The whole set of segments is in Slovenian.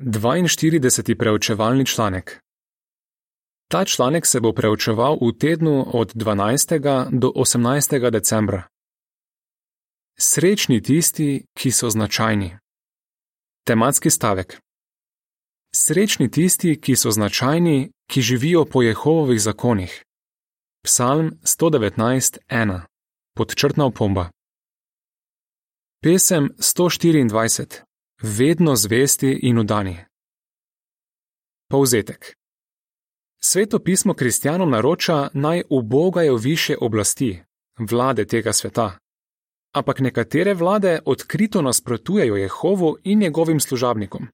42. preučevalni članek. Ta članek se bo preučeval v tednu od 12. do 18. decembra. Srečni tisti, ki so značajni. Tematski stavek. Srečni tisti, ki so značajni, ki živijo po Jehovovih zakonih. Psalm 119.1. Podčrtna opomba. Pesem 124. Vedno zvesti in udani. Povzetek. Sveto pismo kristjanom naroča naj ubogajo više oblasti, vlade tega sveta. Ampak nekatere vlade odkrito nasprotujejo Jehovu in njegovim služabnikom.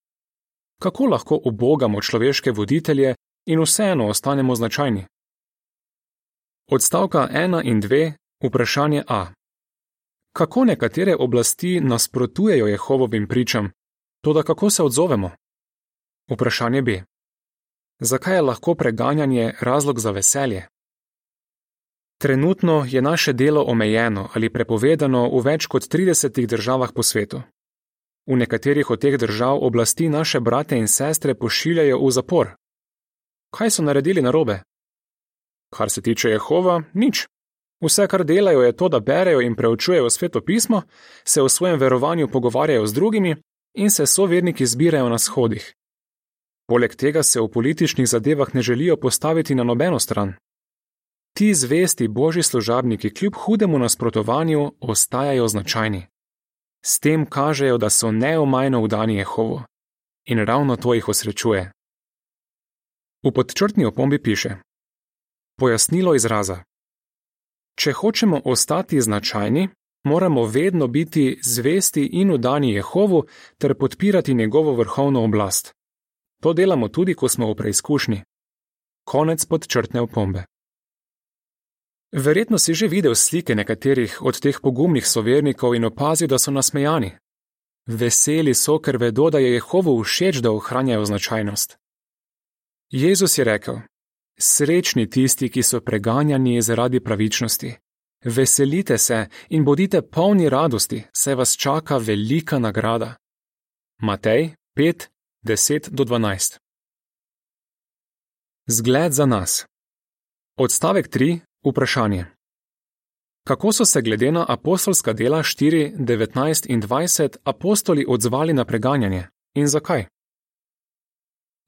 Kako lahko ubogamo človeške voditelje in vseeno ostanemo značajni? Odstavka 1 in 2, vprašanje A. Kako nekatere oblasti nasprotujejo Jehovovim pričam, toda kako se odzovemo? Vprašanje B. Zakaj je lahko preganjanje razlog za veselje? Trenutno je naše delo omejeno ali prepovedano v več kot 30 državah po svetu. V nekaterih od teh držav oblasti naše brate in sestre pošiljajo v zapor. Kaj so naredili narobe? Kar se tiče Jehova, nič. Vse, kar delajo, je to, da berejo in preučujejo sveto pismo, se v svojem verovanju pogovarjajo z drugimi in se soverniki zbirajo na shodih. Poleg tega se v političnih zadevah ne želijo postaviti na nobeno stran. Ti zvesti božji služabniki kljub hudemu nasprotovanju ostajajo značajni. S tem kažejo, da so neomajno vdani Jehovu. In ravno to jih osrečuje. V podčrtni opombi piše: Pojasnilo izraza. Če hočemo ostati značajni, moramo vedno biti zvesti in vdani Jehovu ter podpirati njegovo vrhovno oblast. To delamo tudi, ko smo v preizkušnji. Konec podčrtne opombe. Verjetno si že videl slike nekaterih od teh pogumnih sovernikov in opazil, da so nasmejani. Veseli so, ker vedo, da je Jehovu všeč, da ohranjajo značajnost. Jezus je rekel: Srečni tisti, ki so preganjani zaradi pravičnosti. Veselite se in bodite polni radosti, saj vas čaka velika nagrada. Matej 5, 10 do 12. Zgled za nas. Odstavek 3. Vprašanje. Kako so se glede na apostolska dela 4, 19 in 20 apostoli odzvali na preganjanje in zakaj?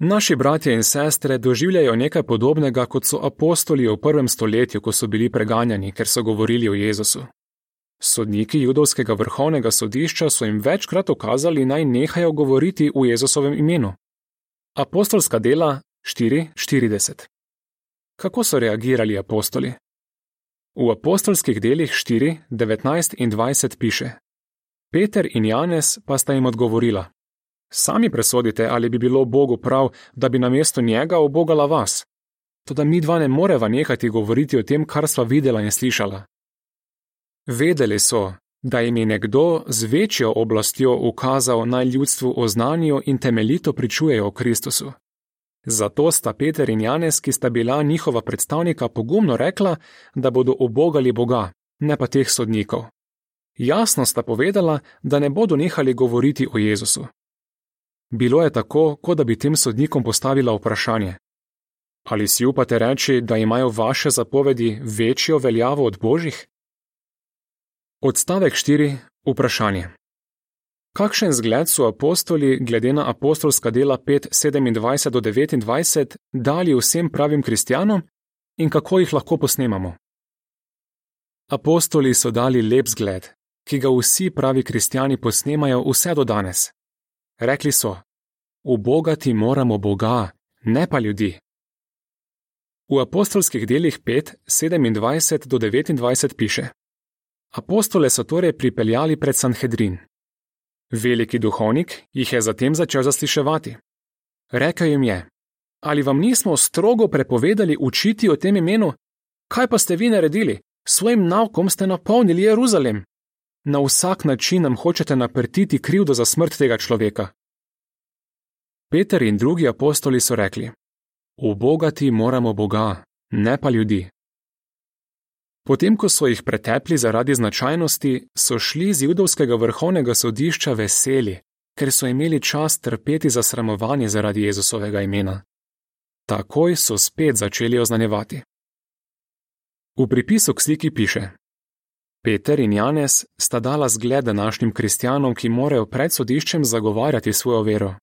Naši bratje in sestre doživljajo nekaj podobnega, kot so apostoli v prvem stoletju, ko so bili preganjani, ker so govorili o Jezusu. Sodniki judovskega vrhovnega sodišča so jim večkrat ukazali, naj nehajo govoriti v Jezusovem imenu. Apostolska dela 4:40. Kako so reagirali apostoli? V apostolskih delih 4, 19 in 20 piše: Peter in Janez pa sta jim odgovorila: Sami presodite, ali bi bilo Bogu prav, da bi namesto njega obogala vas. Toda mi dva ne moreva nehati govoriti o tem, kar sva videla in slišala. Vedeli so, da jim je nekdo z večjo oblastjo ukazal naj ljudstvu oznanijo in temeljito pričujejo o Kristusu. Zato sta Peter in Janez, ki sta bila njihova predstavnika, pogumno rekla, da bodo obogali Boga, ne pa teh sodnikov. Jasno sta povedala, da ne bodo nehali govoriti o Jezusu. Bilo je tako, kot da bi tem sodnikom postavila vprašanje: Ali si upate reči, da imajo vaše zapovedi večjo veljavo od božjih? Odstavek 4. Vprašanje. Kakšen zgled so apostoli, glede na apostolska dela 5:27 do 29, dali vsem pravim kristjanom in kako jih lahko posnemamo? Apostoli so dali lep zgled, ki ga vsi pravi kristjani posnemajo vse do danes. Rekli so: Ubogati moramo Boga, ne pa ljudi. V apostolskih delih 5:27 do 29 piše: Apostole so torej pripeljali pred Sanhedrin. Veliki duhovnik jih je zatem začel zasliševati. Rekel jim je: Ali vam nismo strogo prepovedali učiti o tem imenu? Kaj pa ste vi naredili? Svojim naukom ste napolnili Jeruzalem. Na vsak način nam hočete naprtiti krivdo za smrt tega človeka. Peter in drugi apostoli so rekli: Ubogati moramo Boga, ne pa ljudi. Potem, ko so jih pretepli zaradi značajnosti, so šli z judovskega vrhovnega sodišča veseli, ker so imeli čas trpeti za sramovanje zaradi Jezusovega imena. Takoj so spet začeli oznanjevati. V pripisu k sliki piše: Peter in Janez sta dala zgled današnjim kristjanom, ki morajo pred sodiščem zagovarjati svojo vero.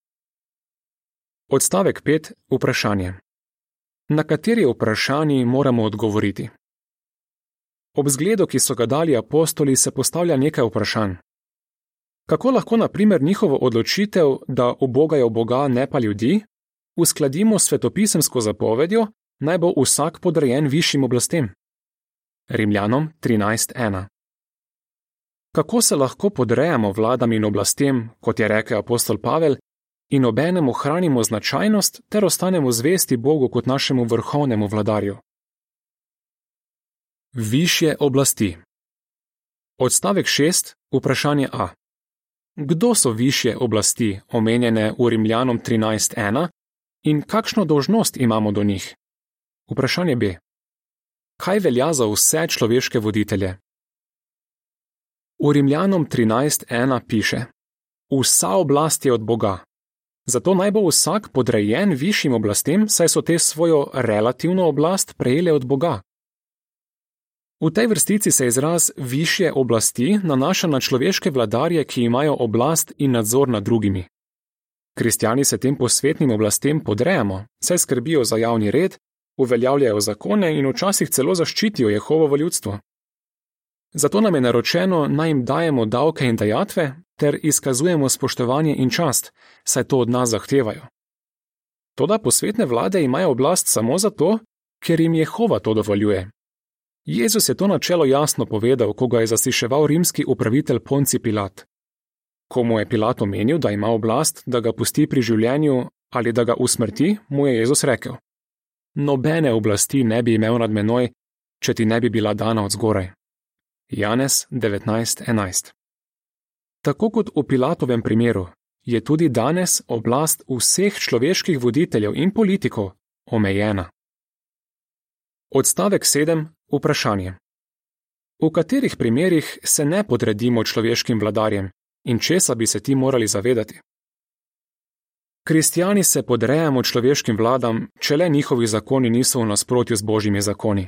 Odstavek 5. Vprašanje. Na kateri vprašanji moramo odgovoriti? Ob zgledu, ki so ga dali apostoli, se postavlja nekaj vprašanj. Kako lahko, na primer, njihovo odločitev, da obogajo Boga, ne pa ljudi, uskladimo s svetopisemsko zapovedjo, naj bo vsak podrejen višjim oblastem? Rimljanom 13:1. Kako se lahko podrejamo vladam in oblastem, kot je rekel apostol Pavel, in obenem ohranimo značajnost ter ostanemo zvesti Bogu kot našemu vrhovnemu vladarju? Višje oblasti. Odstavek 6. Vprašanje A. Kdo so višje oblasti, omenjene v Rimljanom 13.1, in kakšno dožnost imamo do njih? Vprašanje B. Kaj velja za vse človeške voditelje? V Rimljanom 13.1 piše: Vsa oblast je od Boga. Zato naj bo vsak podrejen višjim oblastem, saj so te svojo relativno oblast prejele od Boga. V tej vrstici se izraz višje oblasti nanaša na človeške vladarje, ki imajo oblast in nadzor nad drugimi. Kristijani se tem posvetnim oblastem podrejamo, saj skrbijo za javni red, uveljavljajo zakone in včasih celo zaščitijo Jehovovo ljudstvo. Zato nam je naročeno, naj jim dajemo davke in dajatve ter izkazujemo spoštovanje in čast, saj to od nas zahtevajo. Toda posvetne vlade imajo oblast samo zato, ker jim Jehova to dovoljuje, Jezus je to načelo jasno povedal, ko ga je zasiševal rimski upravitelj Ponci Pilat. Ko mu je Pilat omenil, da ima oblast, da ga pusti pri življenju ali da ga usmrti, mu je Jezus rekel: Nobene oblasti ne bi imel nad menoj, če ti ne bi bila dana od zgoraj. Janez 19:11. Tako kot v Pilatovem primeru, je tudi danes oblast vseh človeških voditeljev in politikov omejena. Odstavek 7. Vprašanje. V katerih primerih se ne podredimo človeškim vladarjem in česa bi se ti morali zavedati? Kristijani se podrejamo človeškim vladam, če le njihovi zakoni niso v nasprotju z božjimi zakoni.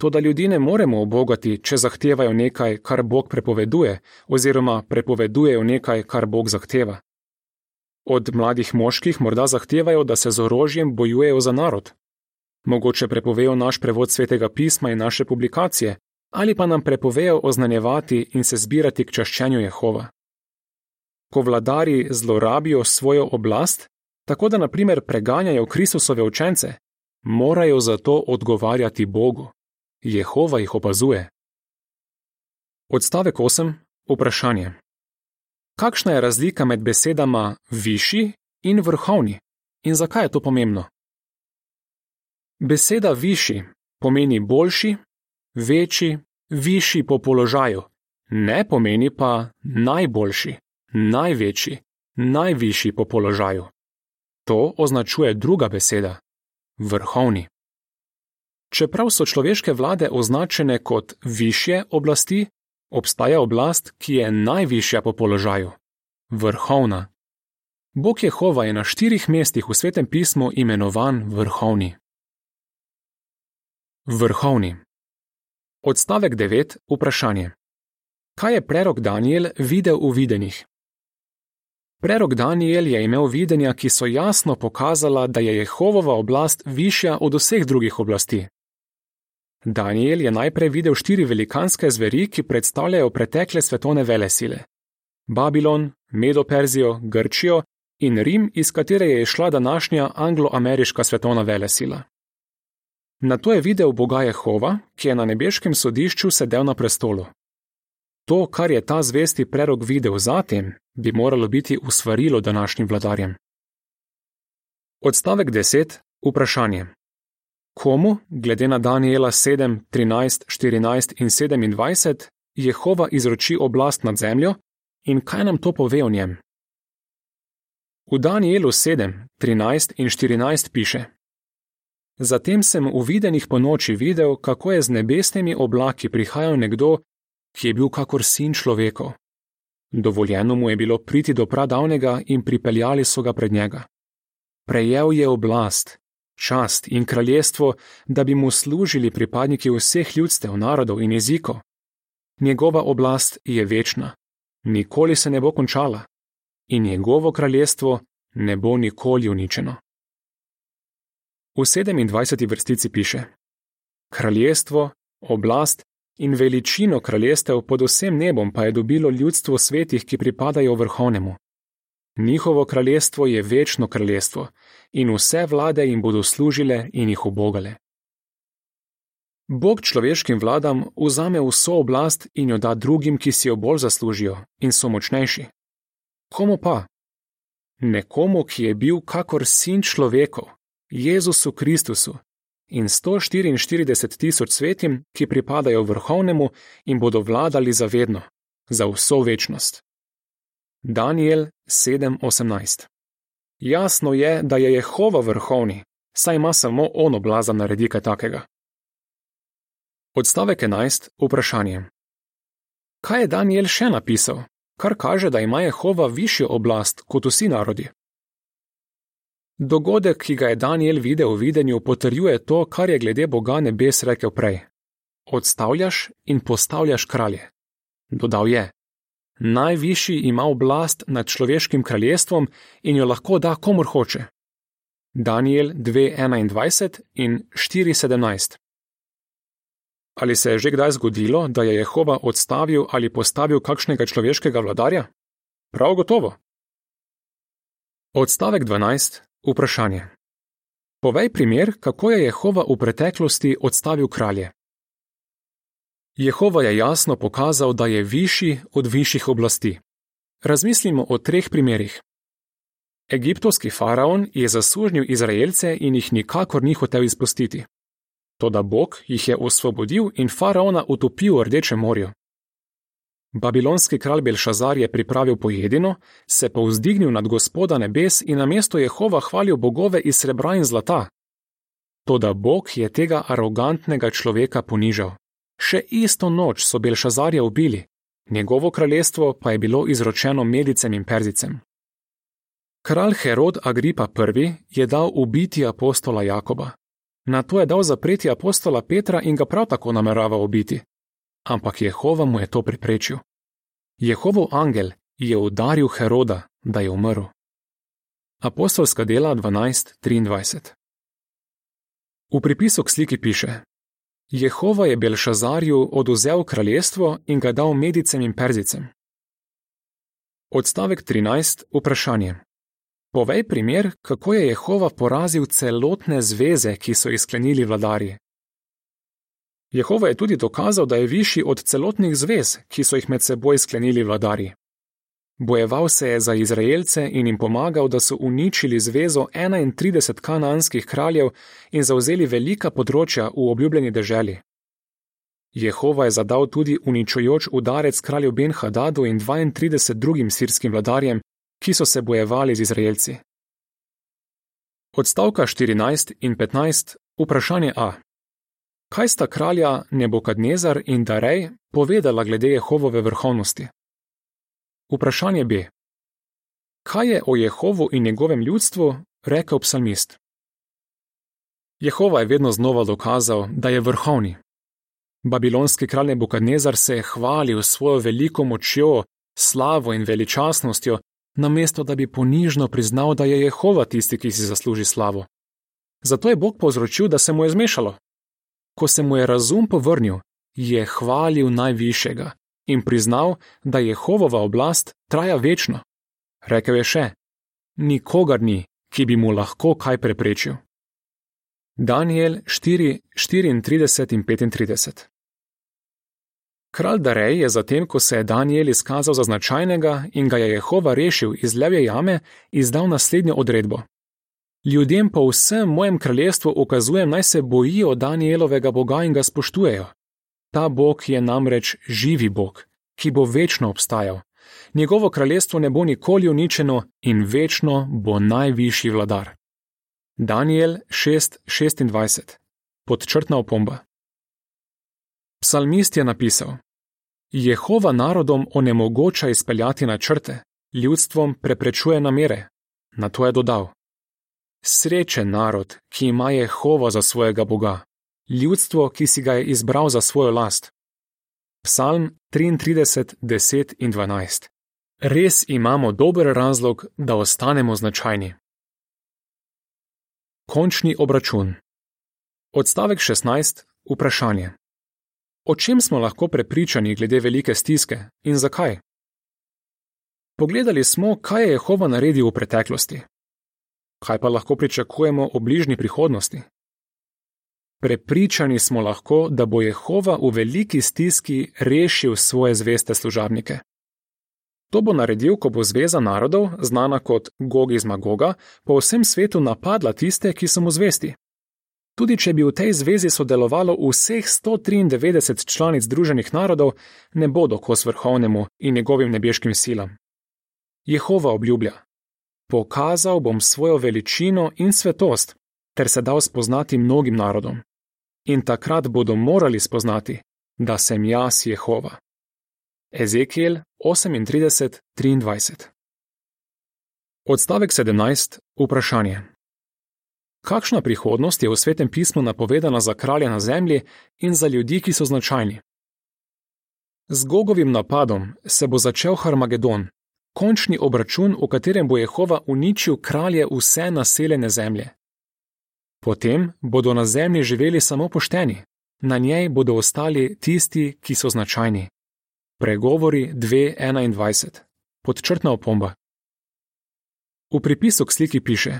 Toda ljudi ne moremo obogati, če zahtevajo nekaj, kar Bog prepoveduje, oziroma prepovedujejo nekaj, kar Bog zahteva. Od mladih moških morda zahtevajo, da se z orožjem bojujejo za narod, Mogoče prepovejo naš prevod svetega pisma in naše publikacije, ali pa nam prepovejo oznanjevati in se zbirati k čaščenju Jehova. Ko vladari zlorabijo svojo oblast, tako da naprimer preganjajo Kristusove učence, morajo za to odgovarjati Bogu. Jehova jih opazuje. Odstavek 8. Vprašanje. Kakšna je razlika med besedama višji in vrhovni in zakaj je to pomembno? Beseda višji pomeni boljši, večji, višji po položaju, ne pomeni pa najboljši, največji, najvišji po položaju. To označuje druga beseda - vrhovni. Čeprav so človeške vlade označene kot višje oblasti, obstaja oblast, ki je najvišja po položaju - vrhovna. Bog Jehova je na štirih mestih v svetem pismu imenovan vrhovni. Vrhovni. Odstavek 9. Vprašanje. Kaj je prerok Daniel videl v videnih? Prerok Daniel je imel videnja, ki so jasno pokazala, da je Jehovova oblast višja od vseh drugih oblasti. Daniel je najprej videl štiri velikanske zveri, ki predstavljajo pretekle svetovne vele sile: Babilon, Medo-Perzijo, Grčijo in Rim, iz katere je išla današnja anglo-ameriška svetovna vele sila. Na to je videl Boga Jehova, ki je na nebeškem sodišču sedel na prestolu. To, kar je ta zvesti prerok videl zatem, bi moralo biti usvarilo današnjim vladarjem. Odstavek 10. Vprašanje. Komu, glede na Daniela 7, 13, 14 in 27, Jehova izroči oblast nad zemljo in kaj nam to pove o njem? V Danielu 7, 13 in 14 piše: Zatem sem v videnih po noči videl, kako je z nebesnimi oblaki prihajal nekdo, ki je bil kakor sin človekov. Dovoljeno mu je bilo priti do pradavnega in pripeljali so ga pred njega. Prejel je oblast, čast in kraljestvo, da bi mu služili pripadniki vseh ljudstev, narodov in jezikov. Njegova oblast je večna, nikoli se ne bo končala, in njegovo kraljestvo ne bo nikoli uničeno. V 27. vrstici piše: Kraljestvo, oblast in veličino kraljestev pod vsem nebom pa je dobilo ljudstvo svetih, ki pripadajo vrhovnemu. Njihovo kraljestvo je večno kraljestvo in vse vlade jim bodo služile in jih obogale. Bog človeškim vladam vzame vso oblast in jo da drugim, ki si jo bolj zaslužijo in so močnejši. Komu pa? Nekomu, ki je bil kakor sin človekov, Jezusu Kristusu in 144 tisoč svetim, ki pripadajo vrhovnemu in bodo vladali zavedno, za vso večnost. Daniel 7:18 Jasno je, da je Jehova vrhovni, saj ima samo on oblaza naredi kaj takega. Odstavek 11. Vprašanje. Kaj je Daniel še napisal, kar kaže, da ima Jehova višjo oblast kot vsi narodi? Dogodek, ki ga je Daniel videl v videnju, potrjuje to, kar je glede Boga nebes rekel prej: Odstavljaš in postavljaš kralje. Dodal je: Najvišji ima oblast nad človeškim kraljestvom in jo lahko da komor hoče. Daniel 2:21 in 4:17. Ali se je že kdaj zgodilo, da je Jehova odstavil ali postavil kakšnega človeškega vladarja? Prav gotovo. Odstavek 12. Vprašanje. Povej primer, kako je Jehova v preteklosti odstavil kralje. Jehova je jasno pokazal, da je višji od višjih oblasti. Razmislimo o treh primerih. Egiptovski faraon je zasužnil Izraelce in jih nikakor ni hotel izpustiti. Toda Bog jih je osvobodil in faraona utopil v Rdečem morju. Babilonski kralj Belšazar je pripravil pojedino, se pa vzdignil nad gospoda nebes in na mesto Jehova hvalil bogove iz srebra in zlata. Toda Bog je tega arogantnega človeka ponižal. Še isto noč so Belšazarja ubili, njegovo kraljestvo pa je bilo izročeno medicem in perzicem. Kralj Herod Agripa I. je dal ubiti apostola Jakoba. Na to je dal zapreti apostola Petra in ga prav tako namerava ubiti. Ampak Jehova mu je to preprečil. Jehovov angel je udaril Heroda, da je umrl. Apostolska dela 12:23 V pripisu k sliki piše: Jehova je Belšazarju oduzel kraljestvo in ga dal medicem in perzicem. Odstavek 13. Vprašanje. Povej primer, kako je Jehova porazil celotne zveze, ki so jih sklenili vladarji. Jehova je tudi dokazal, da je višji od celotnih zvez, ki so jih med seboj sklenili vladarji. Bojeval se je za Izraelce in jim pomagal, da so uničili zvezo 31 kananskih kraljev in zauzeli velika področja v obljubljeni deželi. Jehova je zadal tudi uničujoč udarec kralju Ben Hadadu in 32 drugim sirskim vladarjem, ki so se bojevali z Izraelci. Odstavka 14 in 15. Vprašanje A. Kaj sta kralja Nebukadnezar in Darej povedala glede Jehovove vrhovnosti? Vprašanje B. Kaj je o Jehovu in njegovem ljudstvu rekel psalmist? Jehova je vedno znova dokazal, da je vrhovni. Babilonski kralj Nebukadnezar se je hvalil s svojo veliko močjo, slavo in veličastnostjo, namesto da bi ponižno priznal, da je Jehova tisti, ki si zasluži slavo. Zato je Bog povzročil, da se mu je zmešalo. Ko se mu je razum povrnil, je hvalil najvišjega in priznal, da Jehovova oblast traja večno. Rekel je še: Nikogar ni, ki bi mu lahko kaj preprečil. Daniel 4, 34 in 35 Kralj Darej je zatem, ko se je Daniel izkazal za značajnega in ga je Jehova rešil iz levje jame, izdal naslednjo odredbo. Ljudem po vsem mojem kraljestvu ukazujem, naj se bojijo Danielovega Boga in ga spoštujejo. Ta Bog je namreč živi Bog, ki bo večno obstajal. Njegovo kraljestvo ne bo nikoli uničeno in večno bo najvišji vladar. Daniel 6:26 Podčrtna opomba. Psalmist je napisal: Jehova narodom onemogoča izpeljati načrte, ljudstvom preprečuje namere. Na to je dodal: Srečen narod, ki ima Jehova za svojega Boga, ljudstvo, ki si ga je izbral za svojo last. Psalm 33, 10 in 12. Res imamo dober razlog, da ostanemo značajni. Končni obračun. Odstavek 16. Vprašanje. O čem smo lahko prepričani glede velike stiske in zakaj? Pogledali smo, kaj je Jehova naredil v preteklosti. Kaj pa lahko pričakujemo v bližnji prihodnosti? Prepričani smo lahko, da bo Jehova v veliki stiski rešil svoje zveste služabnike. To bo naredil, ko bo Zveza narodov, znana kot Gog iz Magoga, po vsem svetu napadla tiste, ki so mu zvesti. Tudi če bi v tej zvezi sodelovalo vseh 193 članic Združenih narodov, ne bodo kos vrhovnemu in njegovim nebeškim silam. Jehova obljublja: Pokazal bom svojo veličino in svetost, ter se dal spoznati mnogim narodom. In takrat bodo morali spoznati, da sem jaz Jehova. Ezekiel 38:23 Odstavek 17. Vprašanje. Kakšna prihodnost je v svetem pismu napovedana za kralja na zemlji in za ljudi, ki so značajni? Z Gogovim napadom se bo začel Harmagedon, končni obračun, v katerem bo Jehova uničil kralje vse naseljene zemlje. Potem bodo na zemlji živeli samo pošteni, na njej bodo ostali tisti, ki so značajni. Pregovori 2.21. Podčrtna opomba. V pripisu k sliki piše: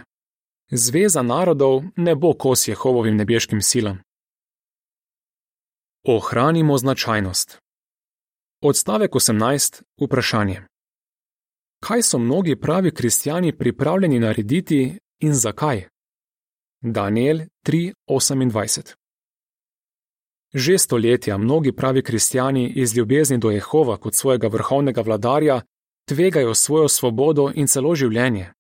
Zveza narodov ne bo kos Jehovovim nebeškim silam. Ohranimo značajnost. Odstavek 18. Vprašanje. Kaj so mnogi pravi kristijani pripravljeni narediti in zakaj? Daniel 3:28 Že stoletja mnogi pravi kristijani iz ljubezni do Jehova kot svojega vrhovnega vladarja tvegajo svojo svobodo in celo življenje.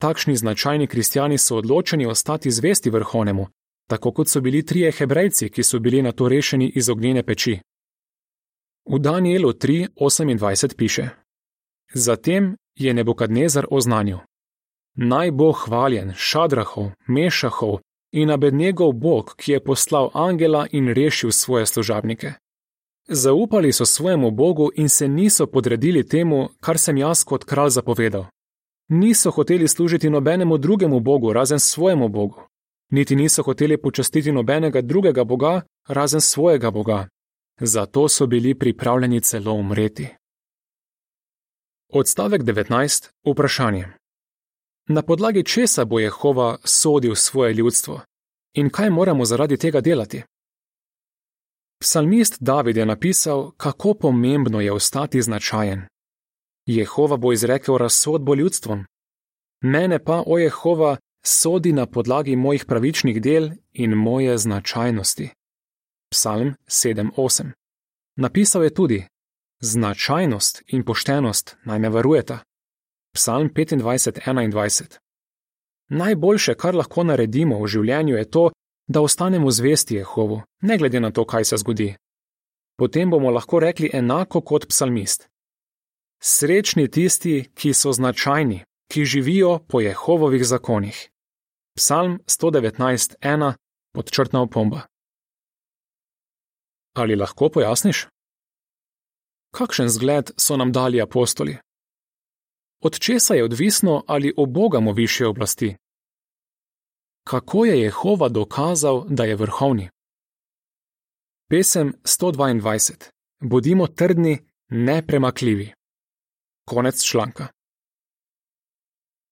Takšni značajni kristijani so odločeni ostati zvesti vrhovnemu, tako kot so bili trije hebrejci, ki so bili na to rešeni iz ognjene peči. V Danielu 3:28 piše: Zatem je Nebukadnezar oznanil: Naj bo hvaljen Šadrahov, Mešahov in Abednegov Bog, ki je poslal angela in rešil svoje služabnike. Zaupali so svojemu Bogu in se niso podredili temu, kar sem jaz kot kralj zapovedal. Niso hoteli služiti nobenemu drugemu Bogu razen svojemu Bogu, niti niso hoteli počastiti nobenega drugega Boga razen svojega Boga. Zato so bili pripravljeni celo umreti. Odstavek 19. Vprašanje. Na podlagi česa bo Jehova sodil svoje ljudstvo in kaj moramo zaradi tega delati? Psalmist David je napisal, kako pomembno je ostati značajen. Jehova bo izrekel razsodbo ljudstvom. Mene pa, o Jehova, sodi na podlagi mojih pravičnih del in moje značajnosti. Psalm 7:8. Napisal je tudi: Značajnost in poštenost naj me varujeta. Psalm 25:21. Najboljše, kar lahko naredimo v življenju, je to, da ostanemo zvesti Jehovu, ne glede na to, kaj se zgodi. Potem bomo lahko rekli enako kot psalmist. Srečni tisti, ki so značajni, ki živijo po Jehovovih zakonih. Psalm 119:1 podčrtna opomba. Ali lahko pojasniš? Kakšen zgled so nam dali apostoli? Od česa je odvisno, ali obogamo više oblasti? Kako je Jehova dokazal, da je vrhovni? Pesem 122. Bodimo trdni, nepremakljivi. Konec članka.